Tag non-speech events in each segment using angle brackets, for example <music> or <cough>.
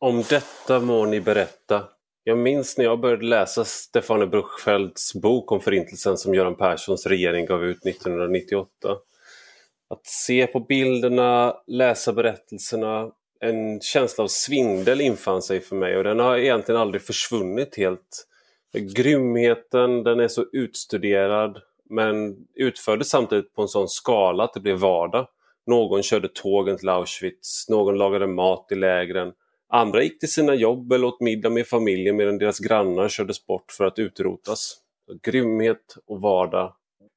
Om detta må ni berätta. Jag minns när jag började läsa Stefane Bruchfeldts bok om Förintelsen som Göran Perssons regering gav ut 1998. Att se på bilderna, läsa berättelserna, en känsla av svindel infann sig för mig och den har egentligen aldrig försvunnit helt. Grymheten, den är så utstuderad men utfördes samtidigt på en sån skala att det blev vardag. Någon körde tågen till Auschwitz, någon lagade mat i lägren. Andra gick till sina jobb eller åt middag med familjen medan deras grannar kördes bort för att utrotas. Grymhet och vardag.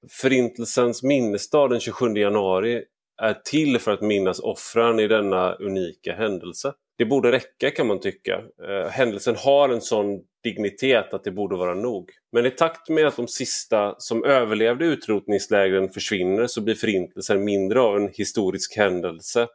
Förintelsens minnesdag den 27 januari är till för att minnas offren i denna unika händelse. Det borde räcka kan man tycka. Eh, händelsen har en sån dignitet att det borde vara nog. Men i takt med att de sista som överlevde utrotningslägren försvinner så blir Förintelsen mindre av en historisk händelse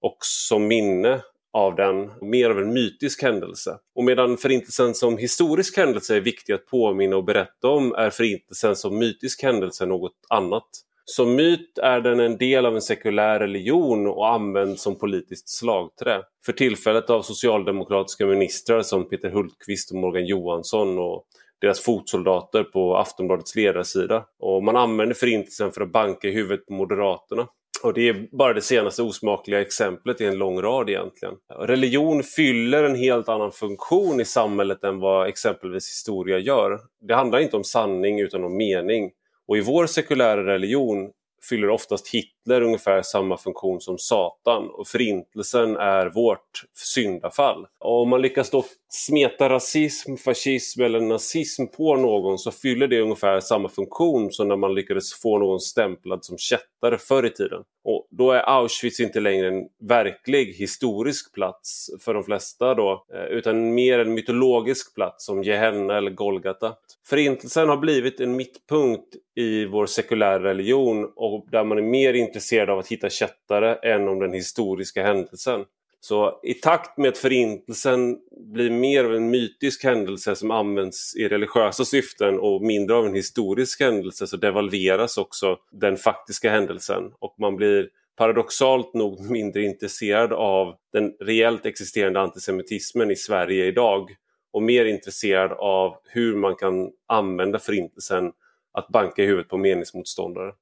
och som minne av den mer av en mytisk händelse. Och medan Förintelsen som historisk händelse är viktig att påminna och berätta om är Förintelsen som mytisk händelse något annat. Som myt är den en del av en sekulär religion och används som politiskt slagträ. För tillfället av socialdemokratiska ministrar som Peter Hultqvist och Morgan Johansson och deras fotsoldater på Aftonbladets ledarsida. Och man använder förintelsen för att banka i huvudet på Moderaterna. Och det är bara det senaste osmakliga exemplet i en lång rad egentligen. Religion fyller en helt annan funktion i samhället än vad exempelvis historia gör. Det handlar inte om sanning utan om mening. Och i vår sekulära religion fyller oftast Hitler ungefär samma funktion som Satan och förintelsen är vårt syndafall. Och om man lyckas då smeta rasism, fascism eller nazism på någon så fyller det ungefär samma funktion som när man lyckades få någon stämplad som kättare förr i tiden. Och då är Auschwitz inte längre en verklig historisk plats för de flesta då, eh, utan mer en mytologisk plats som Gehenna eller Golgata. Förintelsen har blivit en mittpunkt i vår sekulära religion och där man är mer intresserad av att hitta kättare än om den historiska händelsen. Så i takt med att förintelsen blir mer av en mytisk händelse som används i religiösa syften och mindre av en historisk händelse så devalveras också den faktiska händelsen och man blir paradoxalt nog mindre intresserad av den reellt existerande antisemitismen i Sverige idag och mer intresserad av hur man kan använda förintelsen att banka i huvudet på meningsmotståndare.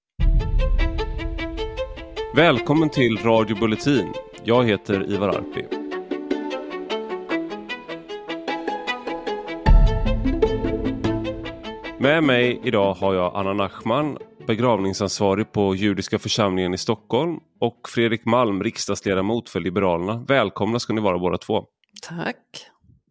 Välkommen till Radio Bulletin. Jag heter Ivar Arpi. Med mig idag har jag Anna Nachman, begravningsansvarig på Judiska församlingen i Stockholm och Fredrik Malm, riksdagsledamot för Liberalerna. Välkomna ska ni vara båda två. Tack.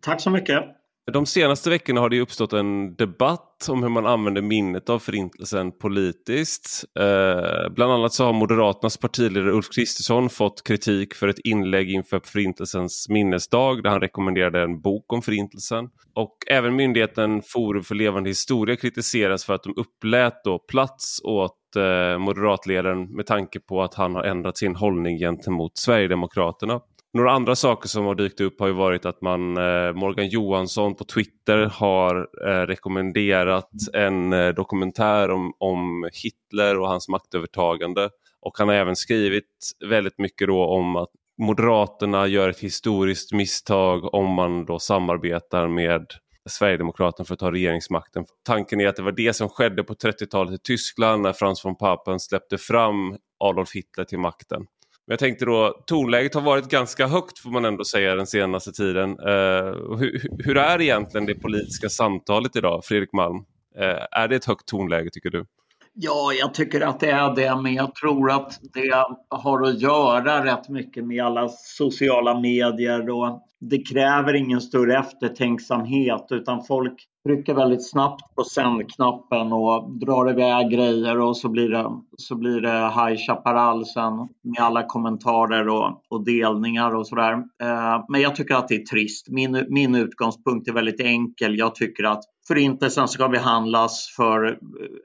Tack så mycket. De senaste veckorna har det uppstått en debatt om hur man använder minnet av förintelsen politiskt. Eh, bland annat så har Moderaternas partiledare Ulf Kristersson fått kritik för ett inlägg inför förintelsens minnesdag där han rekommenderade en bok om förintelsen. Och även myndigheten Forum för levande historia kritiseras för att de upplät då plats åt eh, moderatledaren med tanke på att han har ändrat sin hållning gentemot Sverigedemokraterna. Några andra saker som har dykt upp har ju varit att man, eh, Morgan Johansson på Twitter har eh, rekommenderat en eh, dokumentär om, om Hitler och hans maktövertagande. Och han har även skrivit väldigt mycket då om att Moderaterna gör ett historiskt misstag om man då samarbetar med Sverigedemokraterna för att ta regeringsmakten. Tanken är att det var det som skedde på 30-talet i Tyskland när Frans von Papen släppte fram Adolf Hitler till makten. Men jag tänkte då, tonläget har varit ganska högt får man ändå säga den senaste tiden. Uh, hur, hur, är egentligen det politiska samtalet idag, Fredrik Malm? Uh, är det ett högt tonläge tycker du? Ja, jag tycker att det är det, men jag tror att det har att göra rätt mycket med alla sociala medier och det kräver ingen större eftertänksamhet utan folk trycker väldigt snabbt på sändknappen och drar iväg grejer och så blir det, så blir det High Chaparral sen med alla kommentarer och, och delningar och sådär. Eh, men jag tycker att det är trist. Min, min utgångspunkt är väldigt enkel. Jag tycker att Förintelsen ska behandlas för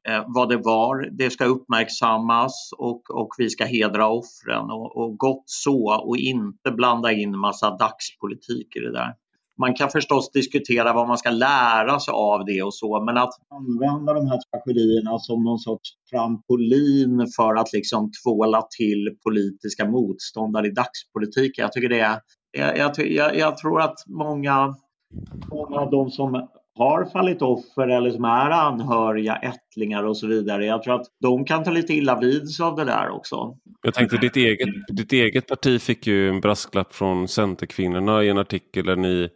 eh, vad det var. Det ska uppmärksammas och, och vi ska hedra offren och, och gott så och inte blanda in massa dagspolitik i det där. Man kan förstås diskutera vad man ska lära sig av det och så, men att använda de här tragedierna som någon sorts trampolin för att liksom tvåla till politiska motståndare i dagspolitiken. Jag tycker det är, Jag, jag, jag, tror att många, många av de som har fallit offer eller som är anhöriga, ättlingar och så vidare. Jag tror att de kan ta lite illa vid sig av det där också. Jag tänkte ditt eget, ditt eget parti fick ju en brasklapp från Centerkvinnorna i en artikel där ni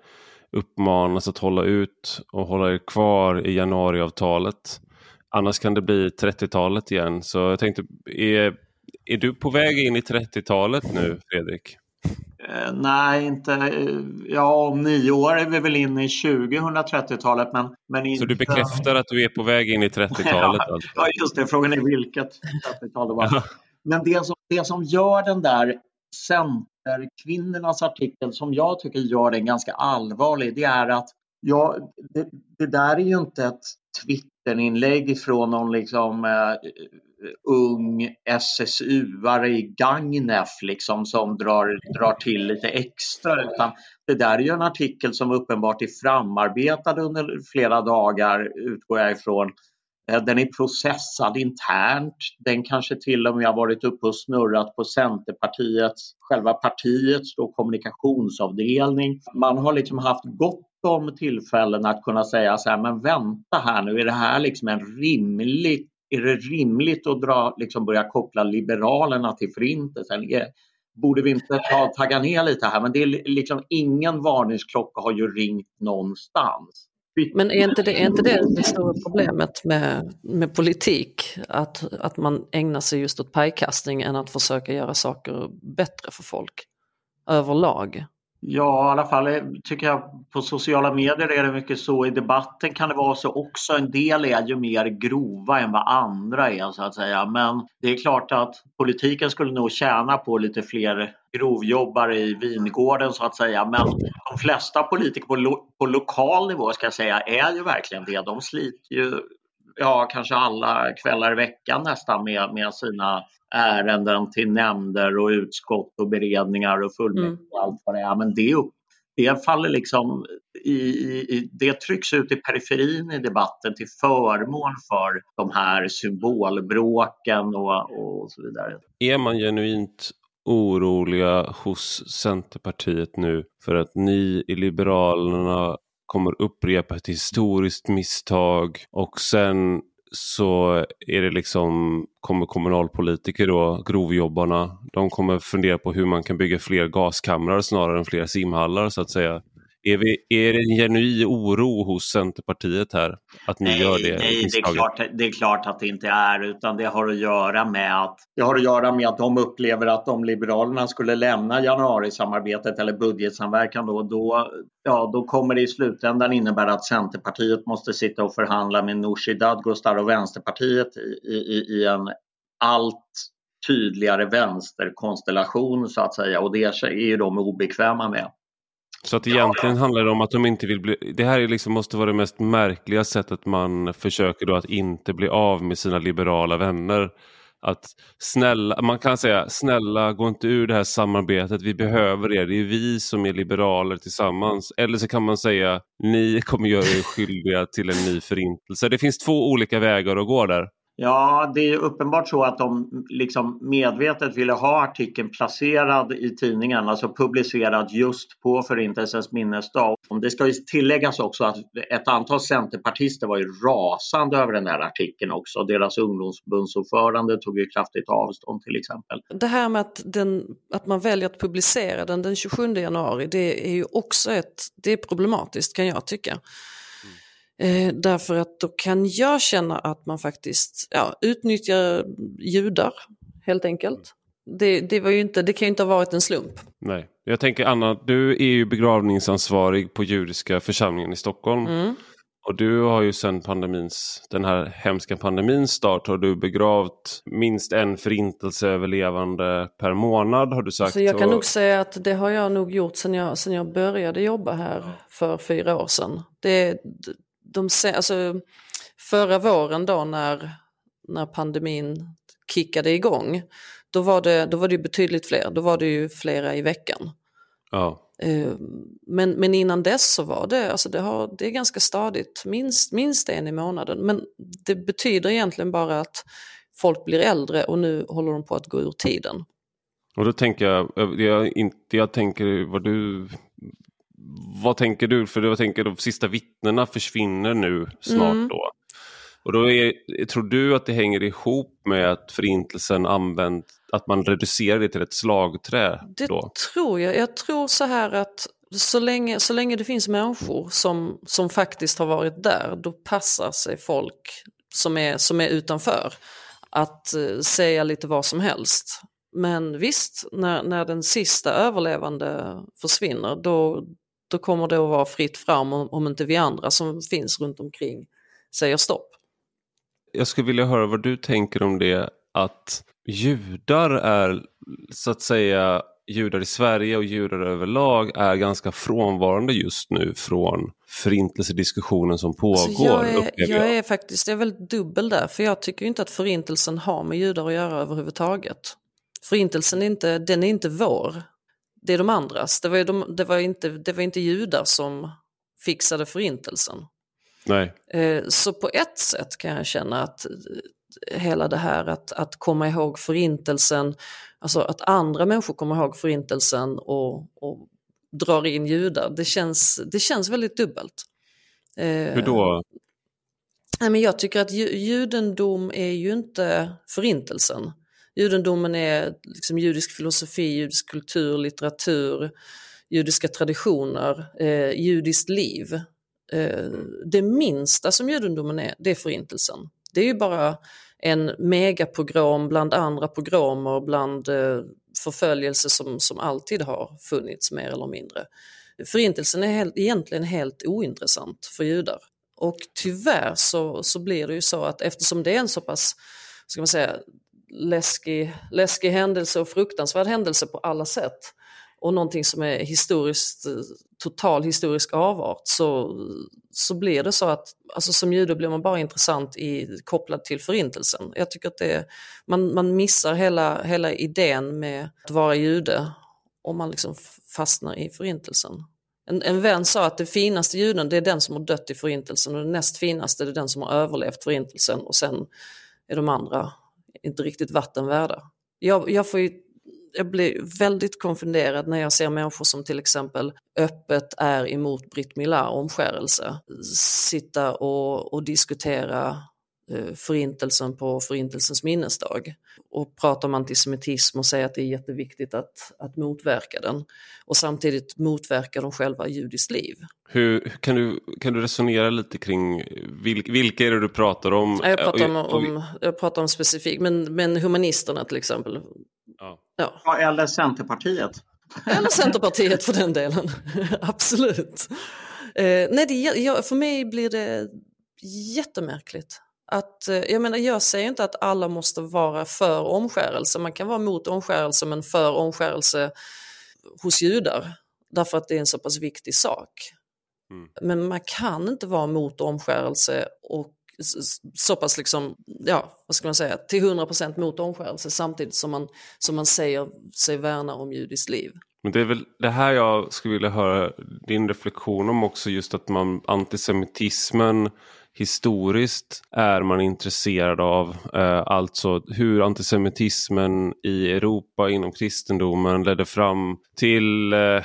uppmanas att hålla ut och hålla er kvar i januariavtalet. Annars kan det bli 30-talet igen. Så jag tänkte, är, är du på väg in i 30-talet nu Fredrik? Eh, nej, inte... Ja, om nio år är vi väl inne i 2030-talet. Men, men inte... Så du bekräftar att du är på väg in i 30-talet? <laughs> ja, alltså. ja, just det. Frågan är vilket 30-tal det var. Men det som, det som gör den där Centerkvinnornas artikel, som jag tycker gör den ganska allvarlig, det är att ja, det, det där är ju inte ett Twitterinlägg från någon liksom eh, ung SSU-are i Gagnef liksom som drar, drar till lite extra utan det där är ju en artikel som uppenbart är framarbetad under flera dagar utgår jag ifrån. Eh, den är processad internt. Den kanske till och med har varit uppe och snurrat på Centerpartiets, själva partiets då, kommunikationsavdelning. Man har liksom haft gott om tillfällen att kunna säga så här, men vänta här nu, är det här liksom en rimlig är det rimligt att dra, liksom börja koppla Liberalerna till Förintelsen? Borde vi inte ta, tagga ner lite här? Men det är liksom ingen varningsklocka har ju ringt någonstans. Men är inte det, är inte det det stora problemet med, med politik? Att, att man ägnar sig just åt pajkastning än att försöka göra saker bättre för folk överlag? Ja, i alla fall eh, tycker jag på sociala medier är det mycket så. I debatten kan det vara så också. En del är ju mer grova än vad andra är så att säga. Men det är klart att politiken skulle nog tjäna på lite fler grovjobbare i vingården så att säga. Men de flesta politiker på, lo på lokal nivå ska jag säga är ju verkligen det. De sliter ju ja, kanske alla kvällar i veckan nästan med, med sina ärenden till nämnder och utskott och beredningar och fullmäktige mm. och allt vad det är. Men det, det faller liksom i, i, det trycks ut i periferin i debatten till förmån för de här symbolbråken och, och så vidare. Är man genuint oroliga hos Centerpartiet nu för att ni i Liberalerna kommer upprepa ett historiskt misstag och sen så är det liksom, kommer kommunalpolitiker då, grovjobbarna, de kommer fundera på hur man kan bygga fler gaskamrar snarare än fler simhallar så att säga. Är, vi, är det en genuin oro hos Centerpartiet här? Att ni nej, gör det? Nej, det är, klart, det är klart att det inte är utan det har att göra med att det har att göra med att de upplever att om Liberalerna skulle lämna januarisamarbetet eller budgetsamverkan då, då, ja, då kommer det i slutändan innebära att Centerpartiet måste sitta och förhandla med Nooshi Dadgostar och Vänsterpartiet i, i, i en allt tydligare vänsterkonstellation så att säga och det är ju de obekväma med. Så att egentligen handlar det om att de inte vill bli... Det här är liksom, måste vara det mest märkliga sättet man försöker då att inte bli av med sina liberala vänner. Att snälla, man kan säga snälla gå inte ur det här samarbetet, vi behöver er, det är vi som är liberaler tillsammans. Eller så kan man säga ni kommer göra er skyldiga till en ny förintelse. Det finns två olika vägar att gå där. Ja, det är uppenbart så att de liksom medvetet ville ha artikeln placerad i tidningen, alltså publicerad just på Förintelsens minnesdag. Det ska ju tilläggas också att ett antal centerpartister var ju rasande över den här artikeln också. Deras ungdomsbundsordförande tog ju kraftigt avstånd till exempel. Det här med att, den, att man väljer att publicera den den 27 januari, det är ju också ett, det är problematiskt kan jag tycka. Eh, därför att då kan jag känna att man faktiskt ja, utnyttjar judar helt enkelt. Det, det, var ju inte, det kan ju inte ha varit en slump. Nej, jag tänker Anna, du är ju begravningsansvarig på judiska församlingen i Stockholm. Mm. Och du har ju sedan pandemins, den här hemska pandemins start har du begravt minst en förintelseöverlevande per månad har du sagt. Så jag kan och... nog säga att det har jag nog gjort sedan jag, sedan jag började jobba här för fyra år sedan. Det, de, alltså, förra våren då när, när pandemin kickade igång, då var, det, då var det betydligt fler, då var det ju flera i veckan. Ja. Eh, men, men innan dess så var det, alltså det, har, det är ganska stadigt, minst, minst en i månaden. Men det betyder egentligen bara att folk blir äldre och nu håller de på att gå ur tiden. Och då tänker jag, jag, inte, jag tänker vad du vad tänker du? För jag tänker de sista vittnena försvinner nu snart mm. då. Och då är, tror du att det hänger ihop med att förintelsen använt, att man reducerar det till ett slagträ? Det då? tror jag. Jag tror så här att så länge, så länge det finns människor som, som faktiskt har varit där, då passar sig folk som är, som är utanför att uh, säga lite vad som helst. Men visst, när, när den sista överlevande försvinner, då, då kommer det att vara fritt fram om, inte vi andra som finns runt omkring säger stopp. Jag skulle vilja höra vad du tänker om det att judar är så att säga judar i Sverige och judar överlag är ganska frånvarande just nu från förintelsediskussionen som pågår. Alltså jag, är, jag. jag är faktiskt jag är väldigt dubbel där, för jag tycker inte att förintelsen har med judar att göra överhuvudtaget. Förintelsen är inte, den är inte vår, det är de andras. Det var, de, det var, inte, det var inte judar som fixade förintelsen. Nej. Eh, så på ett sätt kan jag känna att hela det här att, att komma ihåg förintelsen, alltså att andra människor kommer ihåg förintelsen och, och drar in judar, det känns, det känns väldigt dubbelt. Eh, Hur då? Nej, men jag tycker att judendom är ju inte förintelsen. Judendomen är liksom judisk filosofi, judisk kultur, litteratur, judiska traditioner, eh, judiskt liv. Eh, det minsta som judendomen är, det är förintelsen. Det är ju bara en megapogrom bland andra pogromer, bland eh, förföljelser som, som alltid har funnits mer eller mindre. Förintelsen är helt, egentligen helt ointressant för judar. Och tyvärr så, så blir det ju så att eftersom det är en så pass ska man säga, läskig, läskig händelse och fruktansvärd händelse på alla sätt och någonting som är historiskt, total historisk avart så, så blir det så att alltså som jude blir man bara intressant i, kopplad till förintelsen. Jag tycker att det, man, man missar hela, hela idén med att vara jude om man liksom fastnar i förintelsen. En, en vän sa att det finaste juden det är den som har dött i förintelsen och det näst finaste det är den som har överlevt förintelsen och sen är de andra inte riktigt vatten värda. Jag, jag, får ju, jag blir väldigt konfunderad när jag ser människor som till exempel öppet är emot Britt Millar omskärelse. Sitta och, och diskutera förintelsen på förintelsens minnesdag och prata om antisemitism och säga att det är jätteviktigt att, att motverka den och samtidigt motverka de själva judiskt liv. Hur, kan, du, kan du resonera lite kring vilk, vilka är det du pratar om? Jag pratar om, om, jag pratar om specifikt, men, men humanisterna till exempel. Ja. Ja. Eller Centerpartiet. Eller Centerpartiet för den delen, <laughs> absolut. Eh, nej, det, för mig blir det jättemärkligt att, eh, jag menar jag säger inte att alla måste vara för omskärelse, man kan vara mot omskärelse men för omskärelse hos judar därför att det är en så pass viktig sak. Mm. Men man kan inte vara mot omskärelse och så pass liksom, ja, vad ska man säga, till 100% mot omskärelse samtidigt som man, som man säger sig värna om judiskt liv. Men det är väl det här jag skulle vilja höra din reflektion om också, just att man antisemitismen historiskt är man intresserad av. Eh, alltså hur antisemitismen i Europa inom kristendomen ledde fram till eh,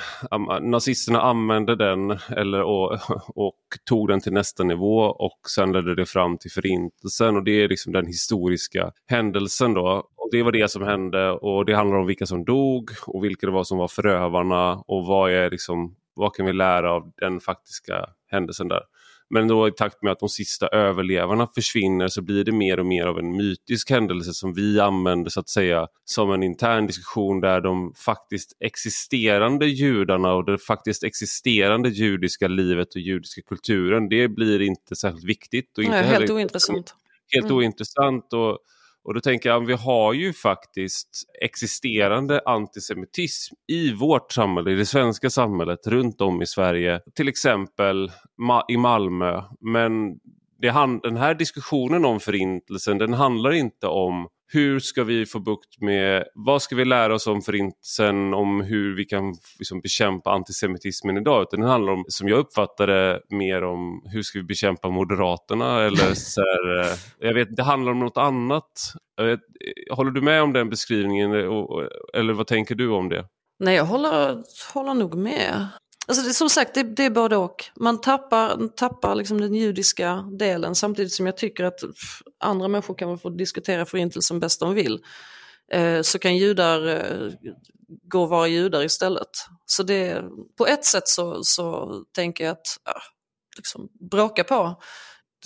nazisterna använde den eller, och, <laughs> och, tog den till nästa nivå och sen ledde det fram till förintelsen och det är liksom den historiska händelsen då. Och det var det som hände och det handlar om vilka som dog och vilka det var som var förövarna och vad är liksom vad kan vi lära av den faktiska händelsen där. Men då i takt med att de sista överlevarna försvinner så blir det mer och mer av en mytisk händelse som vi använder så att säga som en intern diskussion där de faktiskt existerande judarna och det faktiskt existerande judiska livet och judiska kulturen det blir inte särskilt viktigt. Och inte Nej, helt ointressant. Helt mm. ointressant. Och, och då tänker jag, vi har ju faktiskt existerande antisemitism i vårt samhälle, i det svenska samhället, runt om i Sverige. Till exempel i Malmö. Men det, den här diskussionen om förintelsen, den handlar inte om hur ska vi få bukt med, vad ska vi lära oss om förintelsen, om hur vi kan liksom bekämpa antisemitismen idag. Utan det handlar om, som jag uppfattar det, mer om hur ska vi bekämpa Moderaterna eller <laughs> så här, eh, jag vet, det handlar om något annat. Vet, håller du med om den beskrivningen eller vad tänker du om det? Nej, jag håller, håller nog med. Alltså det, som sagt, det, det är både och. Man tappar, tappar liksom den judiska delen samtidigt som jag tycker att andra människor kan få diskutera förintelsen bäst de vill. Eh, så kan judar eh, gå och vara judar istället. Så det, på ett sätt så, så tänker jag att ja, liksom, bråka på.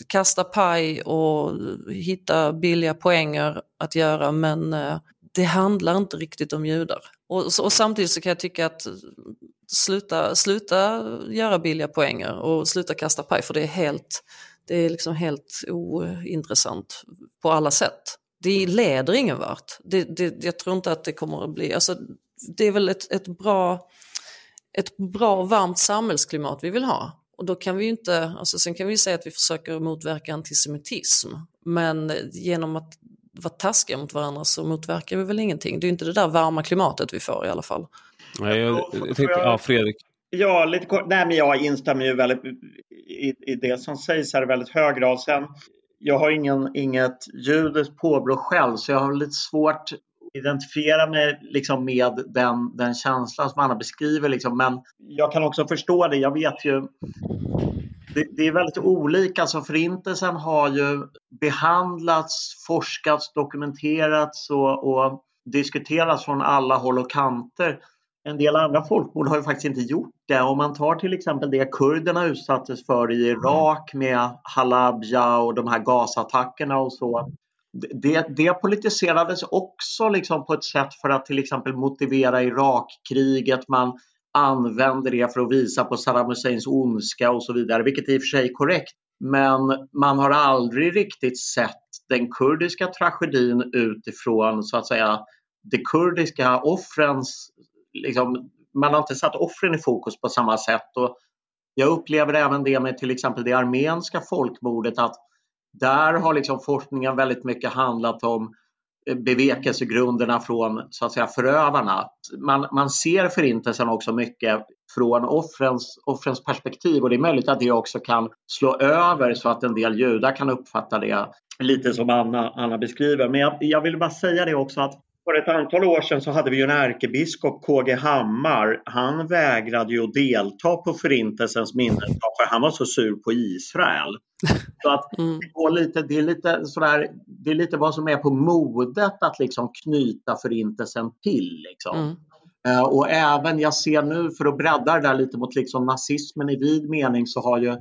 Kasta paj och hitta billiga poänger att göra men eh, det handlar inte riktigt om judar. Och, och, samtidigt så kan jag tycka att sluta, sluta göra billiga poänger och sluta kasta paj för det är helt, det är liksom helt ointressant på alla sätt. Det leder ingen vart. Det, det, jag tror inte att det kommer att bli, alltså, det är väl ett, ett, bra, ett bra varmt samhällsklimat vi vill ha. Och då kan vi inte, alltså sen kan vi säga att vi försöker motverka antisemitism, men genom att vara taskiga mot varandra så motverkar vi väl ingenting. Det är inte det där varma klimatet vi får i alla fall. Nej, jag, jag tänkte, ja, Fredrik. Ja, lite kort. Nej, men jag instämmer ju väldigt i, i det som sägs här i väldigt hög grad. Sen, jag har ingen, inget judiskt påbrå själv så jag har lite svårt att identifiera mig liksom med den, den känslan som Anna beskriver. Liksom. Men jag kan också förstå det. Jag vet ju det, det, är väldigt olika. Alltså förintelsen har ju behandlats, forskats, dokumenterats och, och diskuterats från alla håll och kanter. En del andra folkmord har ju faktiskt inte gjort det. Om man tar till exempel det kurderna utsattes för i Irak med Halabja och de här gasattackerna och så. Det, det politiserades också liksom på ett sätt för att till exempel motivera Irakkriget. Man använder det för att visa på Saddam Husseins ondska och så vidare, vilket i och för sig är korrekt. Men man har aldrig riktigt sett den kurdiska tragedin utifrån så att säga de kurdiska offrens, liksom, man har inte satt offren i fokus på samma sätt. Och jag upplever även det med till exempel det armeniska folkmordet att där har liksom forskningen väldigt mycket handlat om bevekelsegrunderna från så att säga, förövarna. Man, man ser förintelsen också mycket från offrens, offrens perspektiv och det är möjligt att det också kan slå över så att en del judar kan uppfatta det lite som Anna, Anna beskriver. Men jag, jag vill bara säga det också att för ett antal år sedan så hade vi en ärkebiskop, KG Hammar. Han vägrade ju att delta på Förintelsens minnesdag för han var så sur på Israel. <laughs> Så att mm. det, lite, det, är lite sådär, det är lite vad som är på modet att liksom knyta Förintelsen till. Liksom. Mm. Uh, och även, jag ser nu, för att bredda det där lite mot liksom nazismen i vid mening, så har ju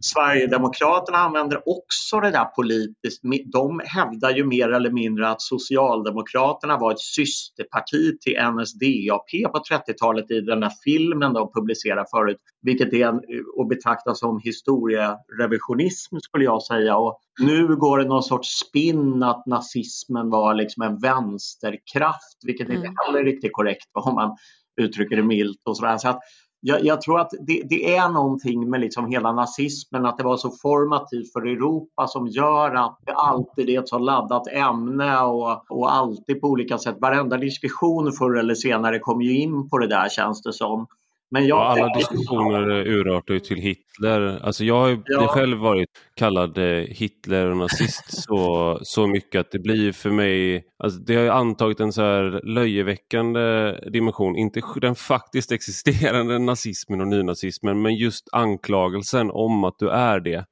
Sverigedemokraterna använder också det där politiskt. De hävdar ju mer eller mindre att Socialdemokraterna var ett systerparti till NSDAP på 30-talet i den där filmen de publicerade förut. Vilket är att betrakta som historierevisionism skulle jag säga. Och nu går det någon sorts spinn att nazismen var liksom en vänsterkraft, vilket inte mm. heller är riktigt korrekt om man uttrycker det milt. Och sådär. Så att jag, jag, tror att det, det, är någonting med liksom hela nazismen, att det var så formativt för Europa som gör att det alltid är ett så laddat ämne och, och alltid på olika sätt, varenda diskussion förr eller senare kommer ju in på det där känns det som. Men jag... Ja, alla diskussioner urartar ju till Hitler. Alltså jag har ja. själv varit kallad eh, Hitler och nazist så, så mycket att det blir för mig, alltså det har ju antagit en så här löjeväckande dimension. Inte den faktiskt existerande nazismen och nynazismen men just anklagelsen om att du är det.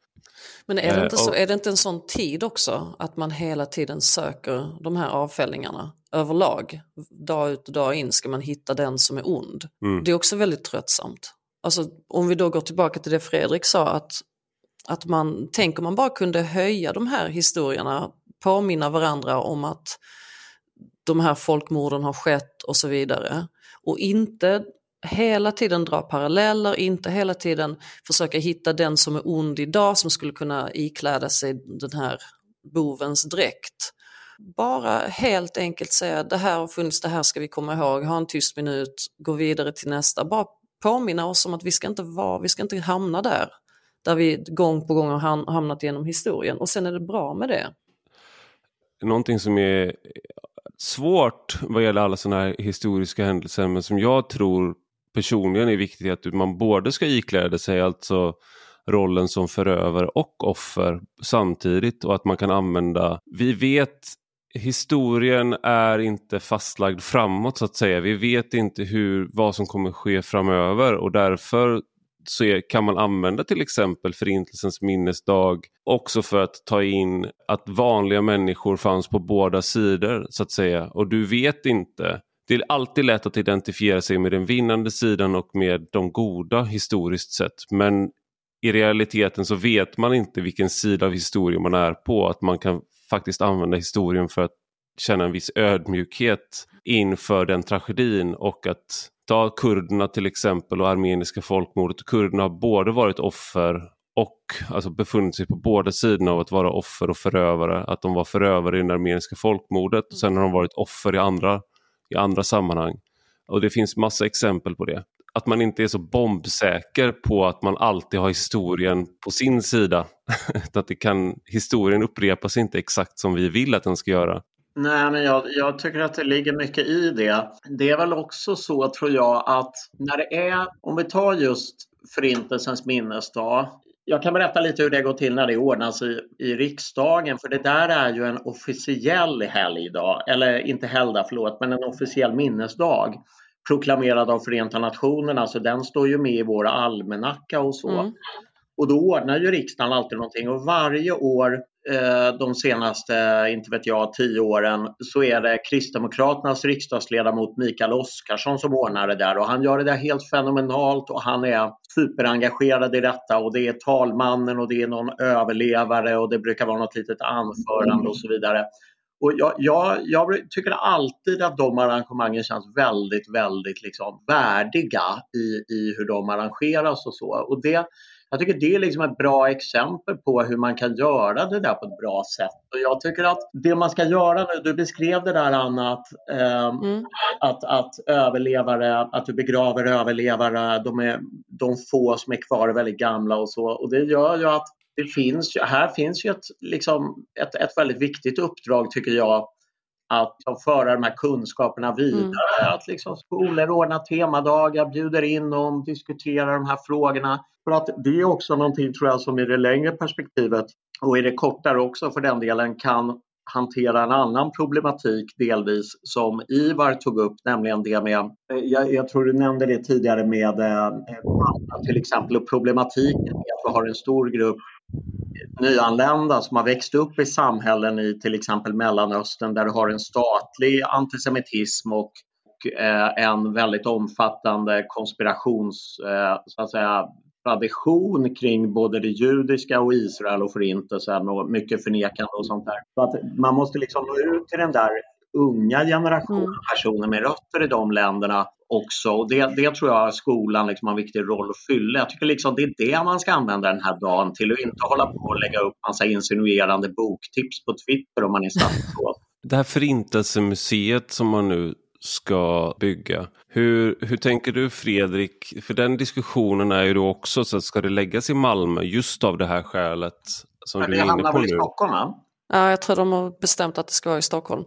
Men är det, inte så, är det inte en sån tid också att man hela tiden söker de här avfällningarna överlag? Dag ut och dag in ska man hitta den som är ond. Mm. Det är också väldigt tröttsamt. Alltså, om vi då går tillbaka till det Fredrik sa, att, att man, tänk om man bara kunde höja de här historierna, påminna varandra om att de här folkmorden har skett och så vidare. Och inte hela tiden dra paralleller, inte hela tiden försöka hitta den som är ond idag som skulle kunna ikläda sig den här bovens dräkt. Bara helt enkelt säga det här har funnits, det här ska vi komma ihåg, ha en tyst minut, gå vidare till nästa. Bara påminna oss om att vi ska inte, vara, vi ska inte hamna där, där vi gång på gång har hamnat genom historien och sen är det bra med det. någonting som är svårt vad gäller alla sådana här historiska händelser men som jag tror personligen är viktigt att man både ska ikläda sig alltså rollen som förövare och offer samtidigt och att man kan använda, vi vet historien är inte fastlagd framåt så att säga. Vi vet inte hur, vad som kommer ske framöver och därför så är, kan man använda till exempel Förintelsens minnesdag också för att ta in att vanliga människor fanns på båda sidor så att säga och du vet inte det är alltid lätt att identifiera sig med den vinnande sidan och med de goda historiskt sett. Men i realiteten så vet man inte vilken sida av historien man är på. Att man kan faktiskt använda historien för att känna en viss ödmjukhet inför den tragedin och att ta kurderna till exempel och armeniska folkmordet. Kurderna har både varit offer och alltså befunnit sig på båda sidorna av att vara offer och förövare. Att de var förövare i det armeniska folkmordet och sen har de varit offer i andra, i andra sammanhang. Och det finns massa exempel på det att man inte är så bombsäker på att man alltid har historien på sin sida. <laughs> att det kan, historien upprepas inte exakt som vi vill att den ska göra. Nej, men jag, jag, tycker att det ligger mycket i det. Det är väl också så, tror jag, att när det är, om vi tar just Förintelsens minnesdag. Jag kan berätta lite hur det går till när det ordnas i, i riksdagen, för det där är ju en officiell helgdag, eller inte helgdag, förlåt, men en officiell minnesdag proklamerad av Förenta Nationerna, så den står ju med i vår almanacka och så. Mm. Och då ordnar ju riksdagen alltid någonting och varje år eh, de senaste, inte vet jag, tio åren så är det Kristdemokraternas riksdagsledamot Mikael Oscarsson som ordnar det där och han gör det där helt fenomenalt och han är superengagerad i detta och det är talmannen och det är någon överlevare och det brukar vara något litet anförande och så vidare. Och jag, jag, jag, tycker alltid att de arrangemangen känns väldigt, väldigt liksom värdiga i, i hur de arrangeras och så. Och det, jag tycker det är liksom ett bra exempel på hur man kan göra det där på ett bra sätt. Och jag tycker att det man ska göra nu, du beskrev det där Anna, att, eh, mm. att, att överlevare, att du begraver överlevare, de, är, de få som är kvar är väldigt gamla och så. Och det gör ju att det finns, här finns ju ett, liksom, ett, ett väldigt viktigt uppdrag tycker jag att föra de här kunskaperna vidare. Mm. Att liksom skolor ordnar temadagar, bjuder in dem, diskuterar de här frågorna. För att det är också någonting tror jag som i det längre perspektivet och i det kortare också för den delen kan hantera en annan problematik delvis som Ivar tog upp, nämligen det med, eh, jag, jag tror du nämnde det tidigare med eh, till exempel och problematiken med att vi har en stor grupp nyanlända som har växt upp i samhällen i till exempel Mellanöstern där du har en statlig antisemitism och, eh, en väldigt omfattande konspirations, eh, så att säga, tradition kring både det judiska och Israel och förintelsen och mycket förnekande och sånt där. Så att man måste liksom nå ut till den där unga generationen mm. personer med rötter i de länderna också. Och det, det tror jag skolan liksom har en viktig roll att fylla. Jag tycker liksom det är det man ska använda den här dagen till och inte hålla på och lägga upp massa insinuerande boktips på Twitter om man är statsråd. <laughs> Det här förintelsemuseet som man nu ska bygga. Hur, hur tänker du Fredrik? För den diskussionen är ju då också så att ska det läggas i Malmö just av det här skälet som Men du är inne på nu? i Stockholm va? Ja, jag tror de har bestämt att det ska vara i Stockholm.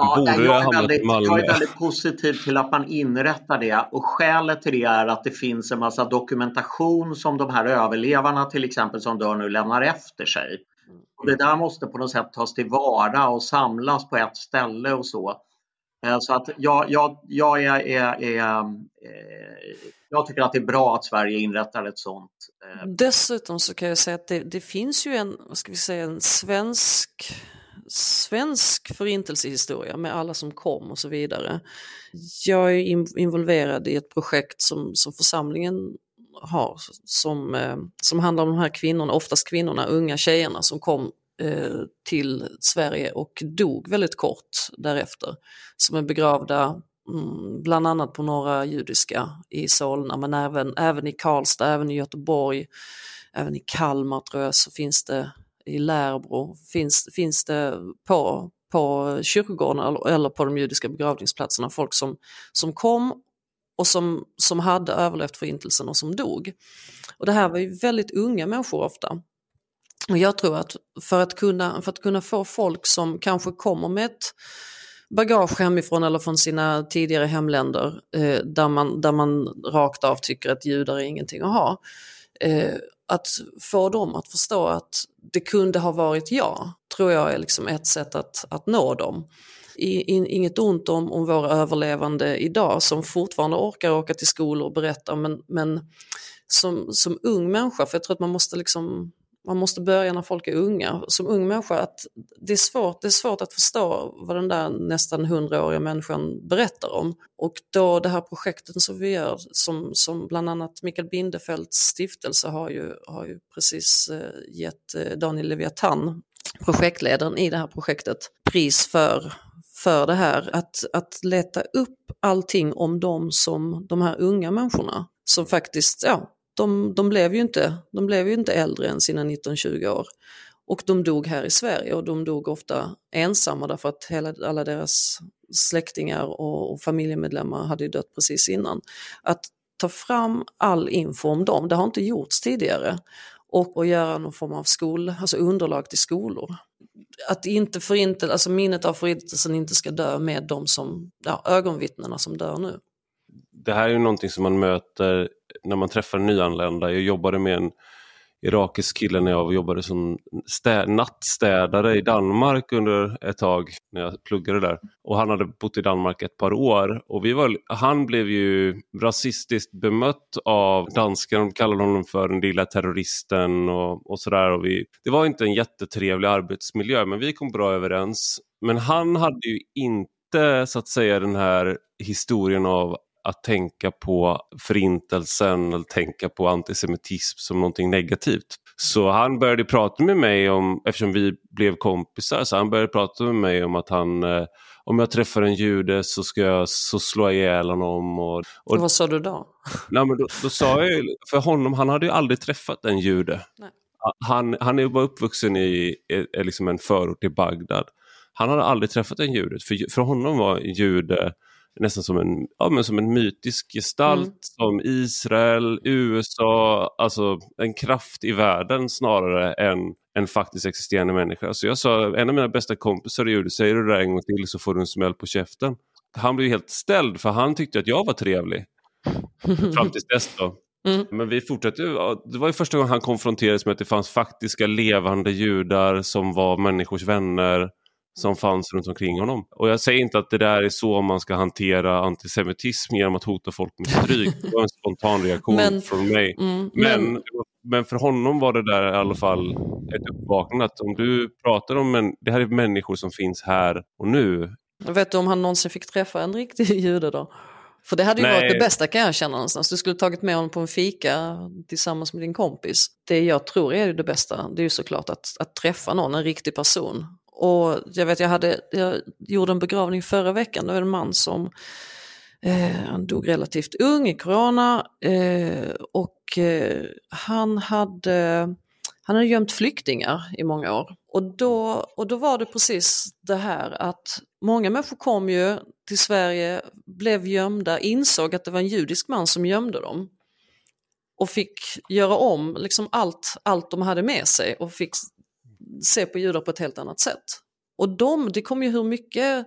Ja, Borde jag, är väldigt, jag är väldigt positiv till att man inrättar det och skälet till det är att det finns en massa dokumentation som de här överlevarna till exempel som dör nu lämnar efter sig. Och det där måste på något sätt tas tillvara och samlas på ett ställe och så. Eh, så att jag, jag, jag, är, är, är, eh, jag tycker att det är bra att Sverige inrättar ett sånt. Eh, Dessutom så kan jag säga att det, det finns ju en, vad ska vi säga, en svensk svensk förintelsehistoria med alla som kom och så vidare. Jag är involverad i ett projekt som, som församlingen har som, eh, som handlar om de här kvinnorna, oftast kvinnorna, unga tjejerna som kom eh, till Sverige och dog väldigt kort därefter. Som är begravda mm, bland annat på några judiska i Solna men även, även i Karlstad, även i Göteborg, även i Kalmar tror jag så finns det i Lärbro finns, finns det på, på kyrkogården eller på de judiska begravningsplatserna folk som, som kom och som, som hade överlevt förintelsen och som dog. Och det här var ju väldigt unga människor ofta. Och jag tror att för att, kunna, för att kunna få folk som kanske kommer med ett bagage hemifrån eller från sina tidigare hemländer eh, där, man, där man rakt av tycker att judar är ingenting att ha. Eh, att få dem att förstå att det kunde ha varit jag, tror jag är liksom ett sätt att, att nå dem. I, in, inget ont om, om våra överlevande idag som fortfarande orkar åka till skolor och berätta men, men som, som ung människa, för jag tror att man måste liksom man måste börja när folk är unga. Som ung människa, att det, är svårt, det är svårt att förstå vad den där nästan hundraåriga människan berättar om. Och då det här projektet som vi gör, som, som bland annat Mikael Bindefelds stiftelse har ju, har ju precis eh, gett eh, Daniel Leviathan, projektledaren i det här projektet, pris för för det här, att, att leta upp allting om de som de här unga människorna som faktiskt, ja, de, de, blev ju inte, de blev ju inte äldre än sina 19-20 år. Och de dog här i Sverige och de dog ofta ensamma därför att hela, alla deras släktingar och, och familjemedlemmar hade ju dött precis innan. Att ta fram all info om dem, det har inte gjorts tidigare. Och, att göra någon form av skol, alltså underlag till skolor. Att inte förintel, alltså minnet av förintelsen inte ska dö med de som, ja, ögonvittnena som dör nu. Det här är ju någonting som man möter när man träffar nyanlända. Jag jobbade med en irakisk kille när jag jobbade som stä nattstädare i Danmark under ett tag när jag pluggade där. Och han hade bott i Danmark ett par år och vi var, han blev ju rasistiskt bemött av danskarna. De kallade honom för den lilla terroristen och, och sådär. Och vi, det var inte en jättetrevlig arbetsmiljö men vi kom bra överens. Men han hade ju inte så att säga den här historien av att tänka på förintelsen eller tänka på antisemitism som någonting negativt. Så han började prata med mig om, eftersom vi blev kompisar, så han började prata med mig om att han eh, om jag träffar en jude så ska jag så slå ihjäl honom. Och, och vad sa du då? Nej, men då, då sa jag för honom, han hade ju aldrig träffat en jude. Nej. Han, han var uppvuxen i, i liksom en förort till Bagdad. Han hade aldrig träffat en jude, för, för honom var en jude nästan som en, ja, men som en mytisk gestalt mm. som Israel, USA, alltså en kraft i världen snarare än en faktiskt existerande människa. Så jag sa, en av mina bästa kompisar gjorde, säger du det där en gång till så får du en smäll på käften. Han blev helt ställd för han tyckte att jag var trevlig. <laughs> Fram tills dess då. Mm. Men vi fortsatte, det var ju första gången han konfronterades med att det fanns faktiska levande judar som var människors vänner som fanns runt omkring honom. Och jag säger inte att det där är så man ska hantera antisemitism genom att hota folk med <laughs> stryk. Det var en spontan reaktion men, från mig. Mm, men, men, men, för honom var det där i alla fall ett uppvaknande att om du pratar om, en, det här är människor som finns här och nu. Vet du om han någonsin fick träffa en riktig <laughs> jude då? För det hade ju Nej. varit det bästa kan jag känna någonstans. Du skulle tagit med honom på en fika tillsammans med din kompis. Det jag tror är det bästa, det är ju såklart att, att träffa någon, en riktig person. Och jag vet, jag, hade, jag gjorde en begravning förra veckan, det var en man som eh, han dog relativt ung i corona. Eh, och eh, han, hade, han hade gömt flyktingar i många år. Och då, och då var det precis det här att många människor kom ju till Sverige, blev gömda, insåg att det var en judisk man som gömde dem. Och fick göra om liksom allt, allt de hade med sig och fick se på judar på ett helt annat sätt. Och de, det kom ju hur mycket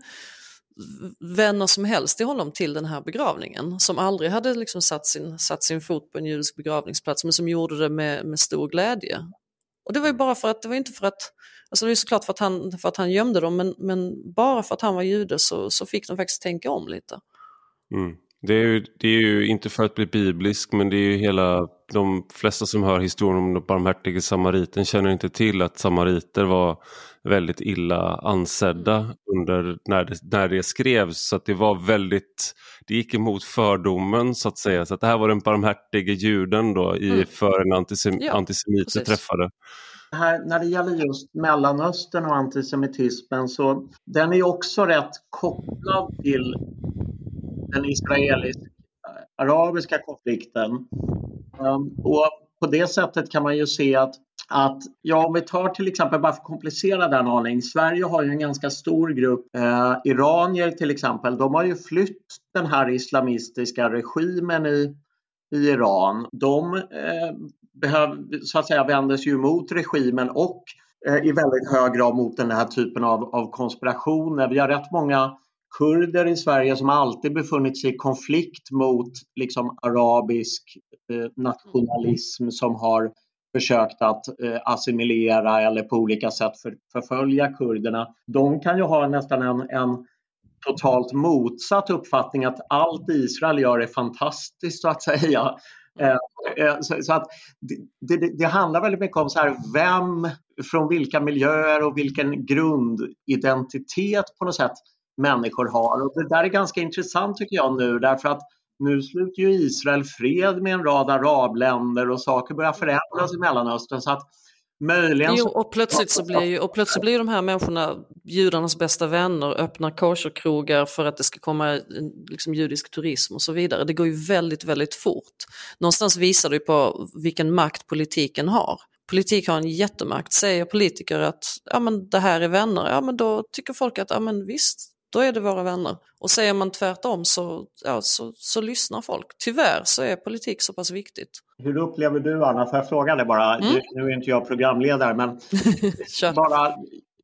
vänner som helst till honom till den här begravningen som aldrig hade liksom satt, sin, satt sin fot på en judisk begravningsplats men som gjorde det med, med stor glädje. Och det var ju bara för att, det var inte för att, alltså det var såklart för att han, för att han gömde dem men, men bara för att han var jude så, så fick de faktiskt tänka om lite. Mm. Det är, ju, det är ju inte för att bli biblisk men det är ju hela, de flesta som hör historien om den barmhärtige samariten känner inte till att samariter var väldigt illa ansedda under när det, när det skrevs. Så att det var väldigt, det gick emot fördomen så att säga. Så att det här var den barmhärtige juden då i, mm. för en antisem, ja, antisemiter träffade. Här, när det gäller just Mellanöstern och antisemitismen så den är också rätt kopplad till den israelisk-arabiska konflikten. Ehm, och på det sättet kan man ju se att, att ja, om vi tar till exempel, bara för att komplicera den aning, Sverige har ju en ganska stor grupp eh, iranier till exempel. De har ju flytt den här islamistiska regimen i, i Iran. De eh, behöv, så att säga vänder sig ju mot regimen och eh, i väldigt hög grad mot den här typen av, av konspirationer. Vi har rätt många kurder i Sverige som alltid befunnit sig i konflikt mot liksom, arabisk eh, nationalism som har försökt att eh, assimilera eller på olika sätt för, förfölja kurderna. De kan ju ha nästan en, en totalt motsatt uppfattning att allt Israel gör är fantastiskt så att säga. Eh, eh, så, att det, det, det, handlar väldigt mycket om så här, vem, från vilka miljöer och vilken grundidentitet på något sätt människor har. Och det där är ganska intressant tycker jag nu därför att nu sluter ju Israel fred med en rad arabländer och saker börjar förändras i Mellanöstern. Så att möjligen... Jo, och plötsligt så blir ju, och plötsligt blir de här människorna judarnas bästa vänner, öppnar kosherkrogar för att det ska komma liksom, judisk turism och så vidare. Det går ju väldigt, väldigt fort. Någonstans visar det ju på vilken makt politiken har. Politik har en jättemakt. Säger politiker att ja, men det här är vänner, ja men då tycker folk att ja, men visst, då är det våra vänner. Och säger man tvärtom så, ja, så, så lyssnar folk. Tyvärr så är politik så pass viktigt. Hur upplever du Anna, får jag fråga dig bara, mm. nu är inte jag programledare men <laughs> bara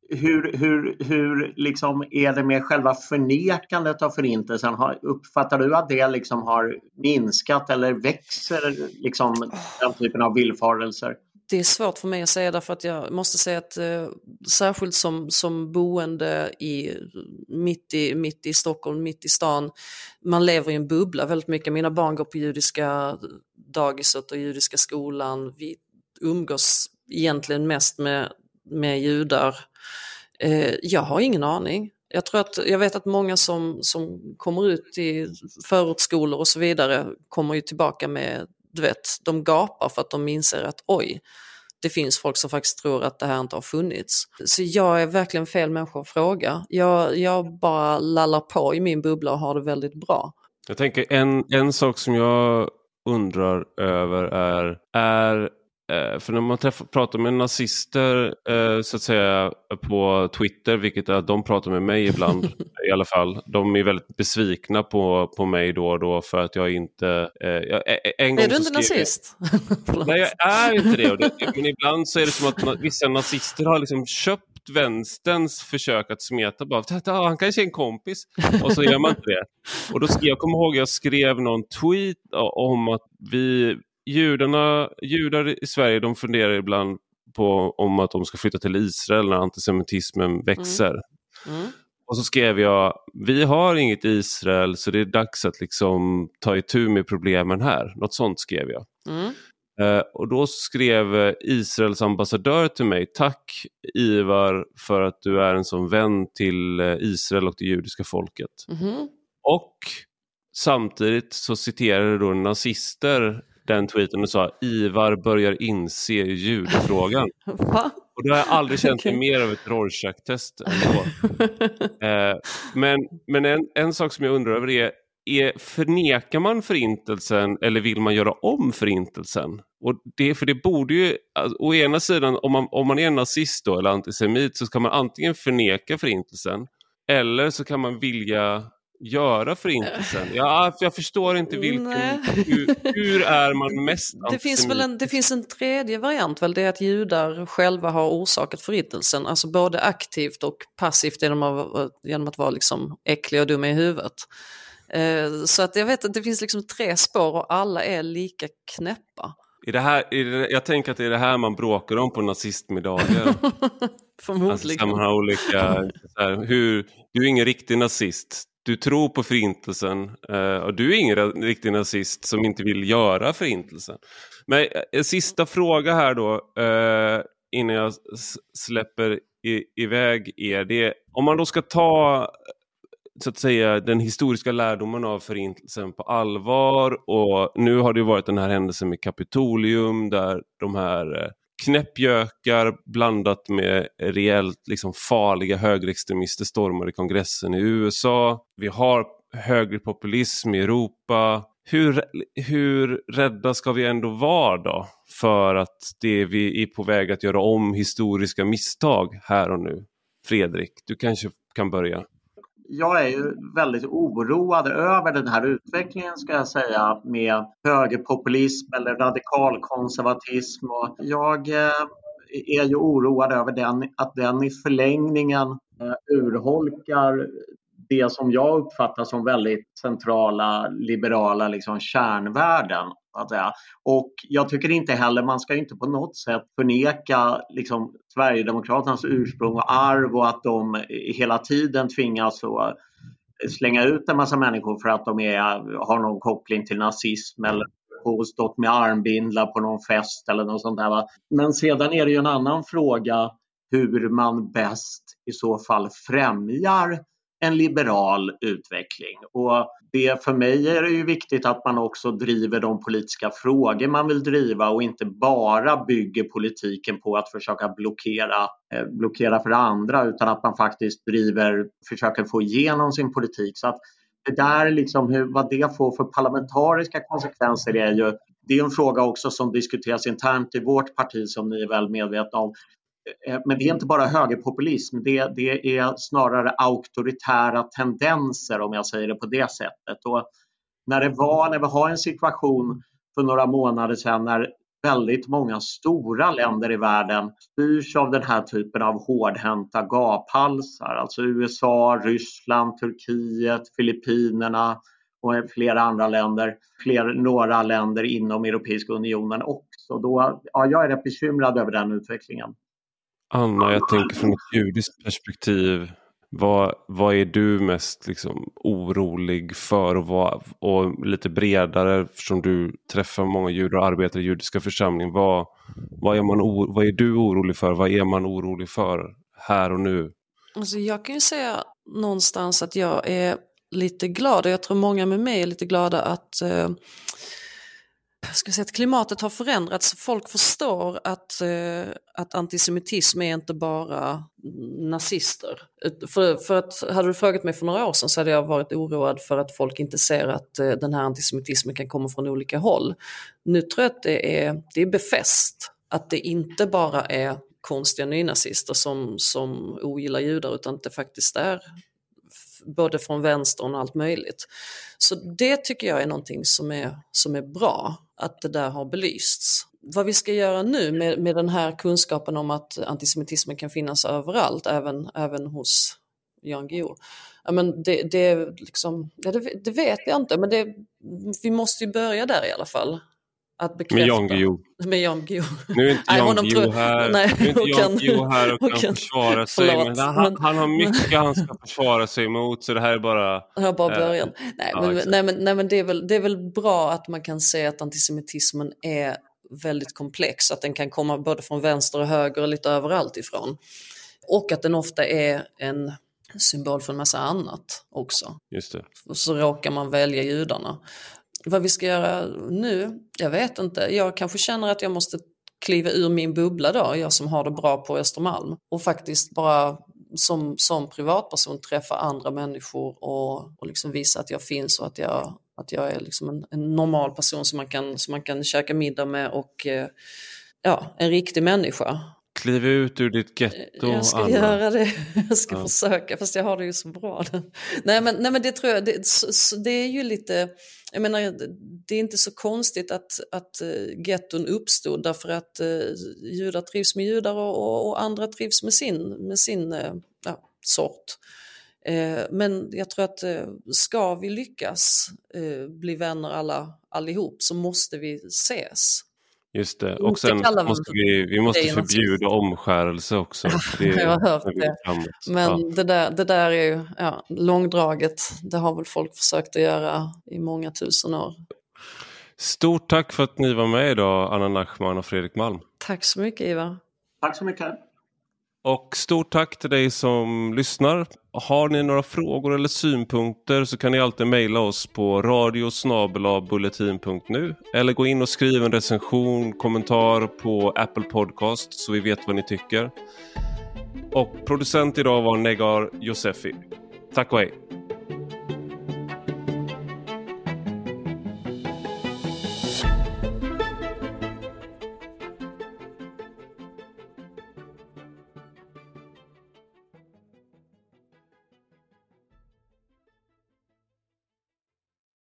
hur, hur, hur liksom är det med själva förnekandet av förintelsen? uppfattar du att det liksom har minskat eller växer liksom, den typen av villfarelser? Det är svårt för mig att säga därför att jag måste säga att eh, särskilt som, som boende i, mitt, i, mitt i Stockholm, mitt i stan, man lever i en bubbla väldigt mycket. Mina barn går på judiska dagiset och judiska skolan. Vi umgås egentligen mest med, med judar. Eh, jag har ingen aning. Jag, tror att, jag vet att många som, som kommer ut i förortsskolor och så vidare kommer ju tillbaka med du vet, de gapar för att de inser att oj, det finns folk som faktiskt tror att det här inte har funnits. Så jag är verkligen fel människa att fråga. Jag, jag bara lallar på i min bubbla och har det väldigt bra. Jag tänker en, en sak som jag undrar över är, är för när man träffar, pratar med nazister eh, så att säga på Twitter, vilket är att de pratar med mig ibland <laughs> i alla fall. De är väldigt besvikna på, på mig då och då för att jag inte... Eh, jag, en gång är du inte nazist? <laughs> Nej, jag är inte det. det. Men ibland så är det som att vissa nazister har liksom köpt vänsterns försök att smeta bara, han kanske är en kompis. Och så gör man inte det. Och då skrev, jag kommer ihåg jag skrev någon tweet om att vi judarna, judar i Sverige de funderar ibland på om att de ska flytta till Israel när antisemitismen växer. Mm. Mm. Och så skrev jag, vi har inget Israel så det är dags att liksom ta itu med problemen här. Något sånt skrev jag. Mm. Uh, och då skrev Israels ambassadör till mig, tack Ivar för att du är en sån vän till eh, Israel och det judiska folket. Mm. Och samtidigt så citerade då nazister den tweeten och sa Ivar börjar inse judefrågan. <laughs> och då har jag aldrig känt mig mer av ett Rorschach-test <laughs> eh, men men en, en sak som jag undrar över är, är, förnekar man förintelsen eller vill man göra om förintelsen? Och det, för det borde ju, alltså, å ena sidan om man, om man är nazist då, eller antisemit så ska man antingen förneka förintelsen eller så kan man vilja göra förintelsen? Ja, för jag förstår inte vilken, hur, hur, är man <laughs> mest det finns, väl en, det finns en tredje variant, väl, det är att judar själva har orsakat förintelsen, alltså både aktivt och passivt genom att, genom att vara liksom äckliga och dumma i huvudet. Eh, så att jag vet att det finns liksom tre spår och alla är lika knäppa. I det här, i det, jag tänker att det är det här man bråkar om på nazistmiddagar. <laughs> Förmodligen. Alltså, man har olika, här, hur, du är ingen riktig nazist, du tror på förintelsen eh, och du är ingen riktig nazist som inte vill göra förintelsen. Men eh, en sista fråga här då eh, innan jag släpper iväg er. Det, om man då ska ta så att säga den historiska lärdomen av förintelsen på allvar och nu har det varit den här händelsen med Kapitolium där de här knäppjökar blandat med reellt liksom farliga högerextremister stormar i kongressen i USA. Vi har högerpopulism i Europa. Hur, hur rädda ska vi ändå vara då för att det vi är på väg att göra om historiska misstag här och nu? Fredrik, du kanske kan börja jag är ju väldigt oroad över den här utvecklingen ska jag säga med högerpopulism eller radikalkonservatism. Och jag eh, är ju oroad över den, att den i förlängningen eh, urholkar det som jag uppfattar som väldigt centrala liberala liksom, kärnvärden. Att säga. Och jag tycker inte heller, man ska inte på något sätt förneka liksom, Sverigedemokraternas ursprung och arv och att de hela tiden tvingas att slänga ut en massa människor för att de är, har någon koppling till nazism eller har stått med armbindlar på någon fest eller något sånt där. Va? Men sedan är det ju en annan fråga hur man bäst i så fall främjar en liberal utveckling. Och det, för mig är det ju viktigt att man också driver de politiska frågor man vill driva och inte bara bygger politiken på att försöka blockera, eh, blockera för andra utan att man faktiskt driver, försöker få igenom sin politik. Så att det där, liksom, hur, vad det får för parlamentariska konsekvenser är ju det är en fråga också som diskuteras internt i vårt parti som ni är väl medvetna om. Eh, eh, men det är inte bara högerpopulism, det, det är snarare auktoritära tendenser om jag säger det på det sättet. Och när det var, när vi har en situation för några månader sedan när väldigt många stora länder i världen styrs av den här typen av hårdhänta gaphalsar. Alltså USA, Ryssland, Turkiet, Filippinerna och flera andra länder. Fler, några länder inom Europeiska unionen också. Då, ja, jag är rätt bekymrad över den utvecklingen. Anna, jag tänker från ett judiskt perspektiv. Vad, vad är du mest liksom, orolig för och, vad, och lite bredare eftersom du träffar många judar och arbetar i judiska församlingen. Vad, vad, är man, vad är du orolig för? Vad är man orolig för här och nu? Alltså jag kan ju säga någonstans att jag är lite glad och jag tror många med mig är lite glada att eh, ska säga, att klimatet har förändrats. Folk förstår att, eh, att antisemitism är inte bara nazister. För, för att, hade du frågat mig för några år sedan så hade jag varit oroad för att folk inte ser att eh, den här antisemitismen kan komma från olika håll. Nu tror jag att det är, det är befäst att det inte bara är konstiga nynazister som, som ogillar judar utan att det faktiskt är både från vänstern och allt möjligt. Så det tycker jag är någonting som är, som är bra, att det där har belysts. Vad vi ska göra nu med, med den här kunskapen om att antisemitismen kan finnas överallt, även, även hos Jan Guillou. Ja, men det, det, liksom, ja, det, det, vet jag inte, men det, vi måste ju börja där i alla fall att bekräfta. Med Jan Guillou. Med Jan Guillou. Nu är inte Jan Guillou här, nej, nu är inte Jan Guillou här och, och kan, kan försvara sig. Förlåt, men han, han, har mycket <laughs> han ska försvara sig emot så det här är bara... Det bara eh, början. Eh, nej, ja, men, nej, men, nej, men det är, väl, det är väl bra att man kan se att antisemitismen är väldigt komplex. Att den kan komma både från vänster och höger och lite överallt ifrån. Och att den ofta är en symbol för en massa annat också. Just det. Så råkar man välja judarna. Vad vi ska göra nu? Jag vet inte. Jag kanske känner att jag måste kliva ur min bubbla då, jag som har det bra på Östermalm och faktiskt bara som, som privatperson träffa andra människor och, och liksom visa att jag finns och att jag, att jag är liksom en, en normal person som man, kan, som man kan käka middag med och eh, ja, en riktig människa. Kliv ut ur ditt getto. Jag ska Anna. göra det. Jag ska ja. försöka, fast jag har det ju så bra. nej, men, nej men det tror jag, det, det är ju lite, jag menar det är inte så konstigt att, att uh, getton uppstod därför att uh, judar trivs med judar och, och, andra trivs med sin, med sin ja, sort. Men jag tror att ska vi lyckas bli vänner alla allihop så måste vi ses. Just det, och sen måste vi, vi måste förbjuda omskärelse också. Det, jag har hört det. Men ja. det, där, det där är ju ja, långdraget. Det har väl folk försökt att göra i många tusen år. Stort tack för att ni var med idag, Anna Nachman och Fredrik Malm. Tack så mycket, Ivar. Tack så mycket. Och stort tack till dig som lyssnar. Har ni några frågor eller synpunkter så kan ni alltid mejla oss på radiosnabelabulletin.nu eller gå in och skriv en recension, kommentar på Apple Podcast så vi vet vad ni tycker. Och producent idag var Negar Josefi. Tack och hej!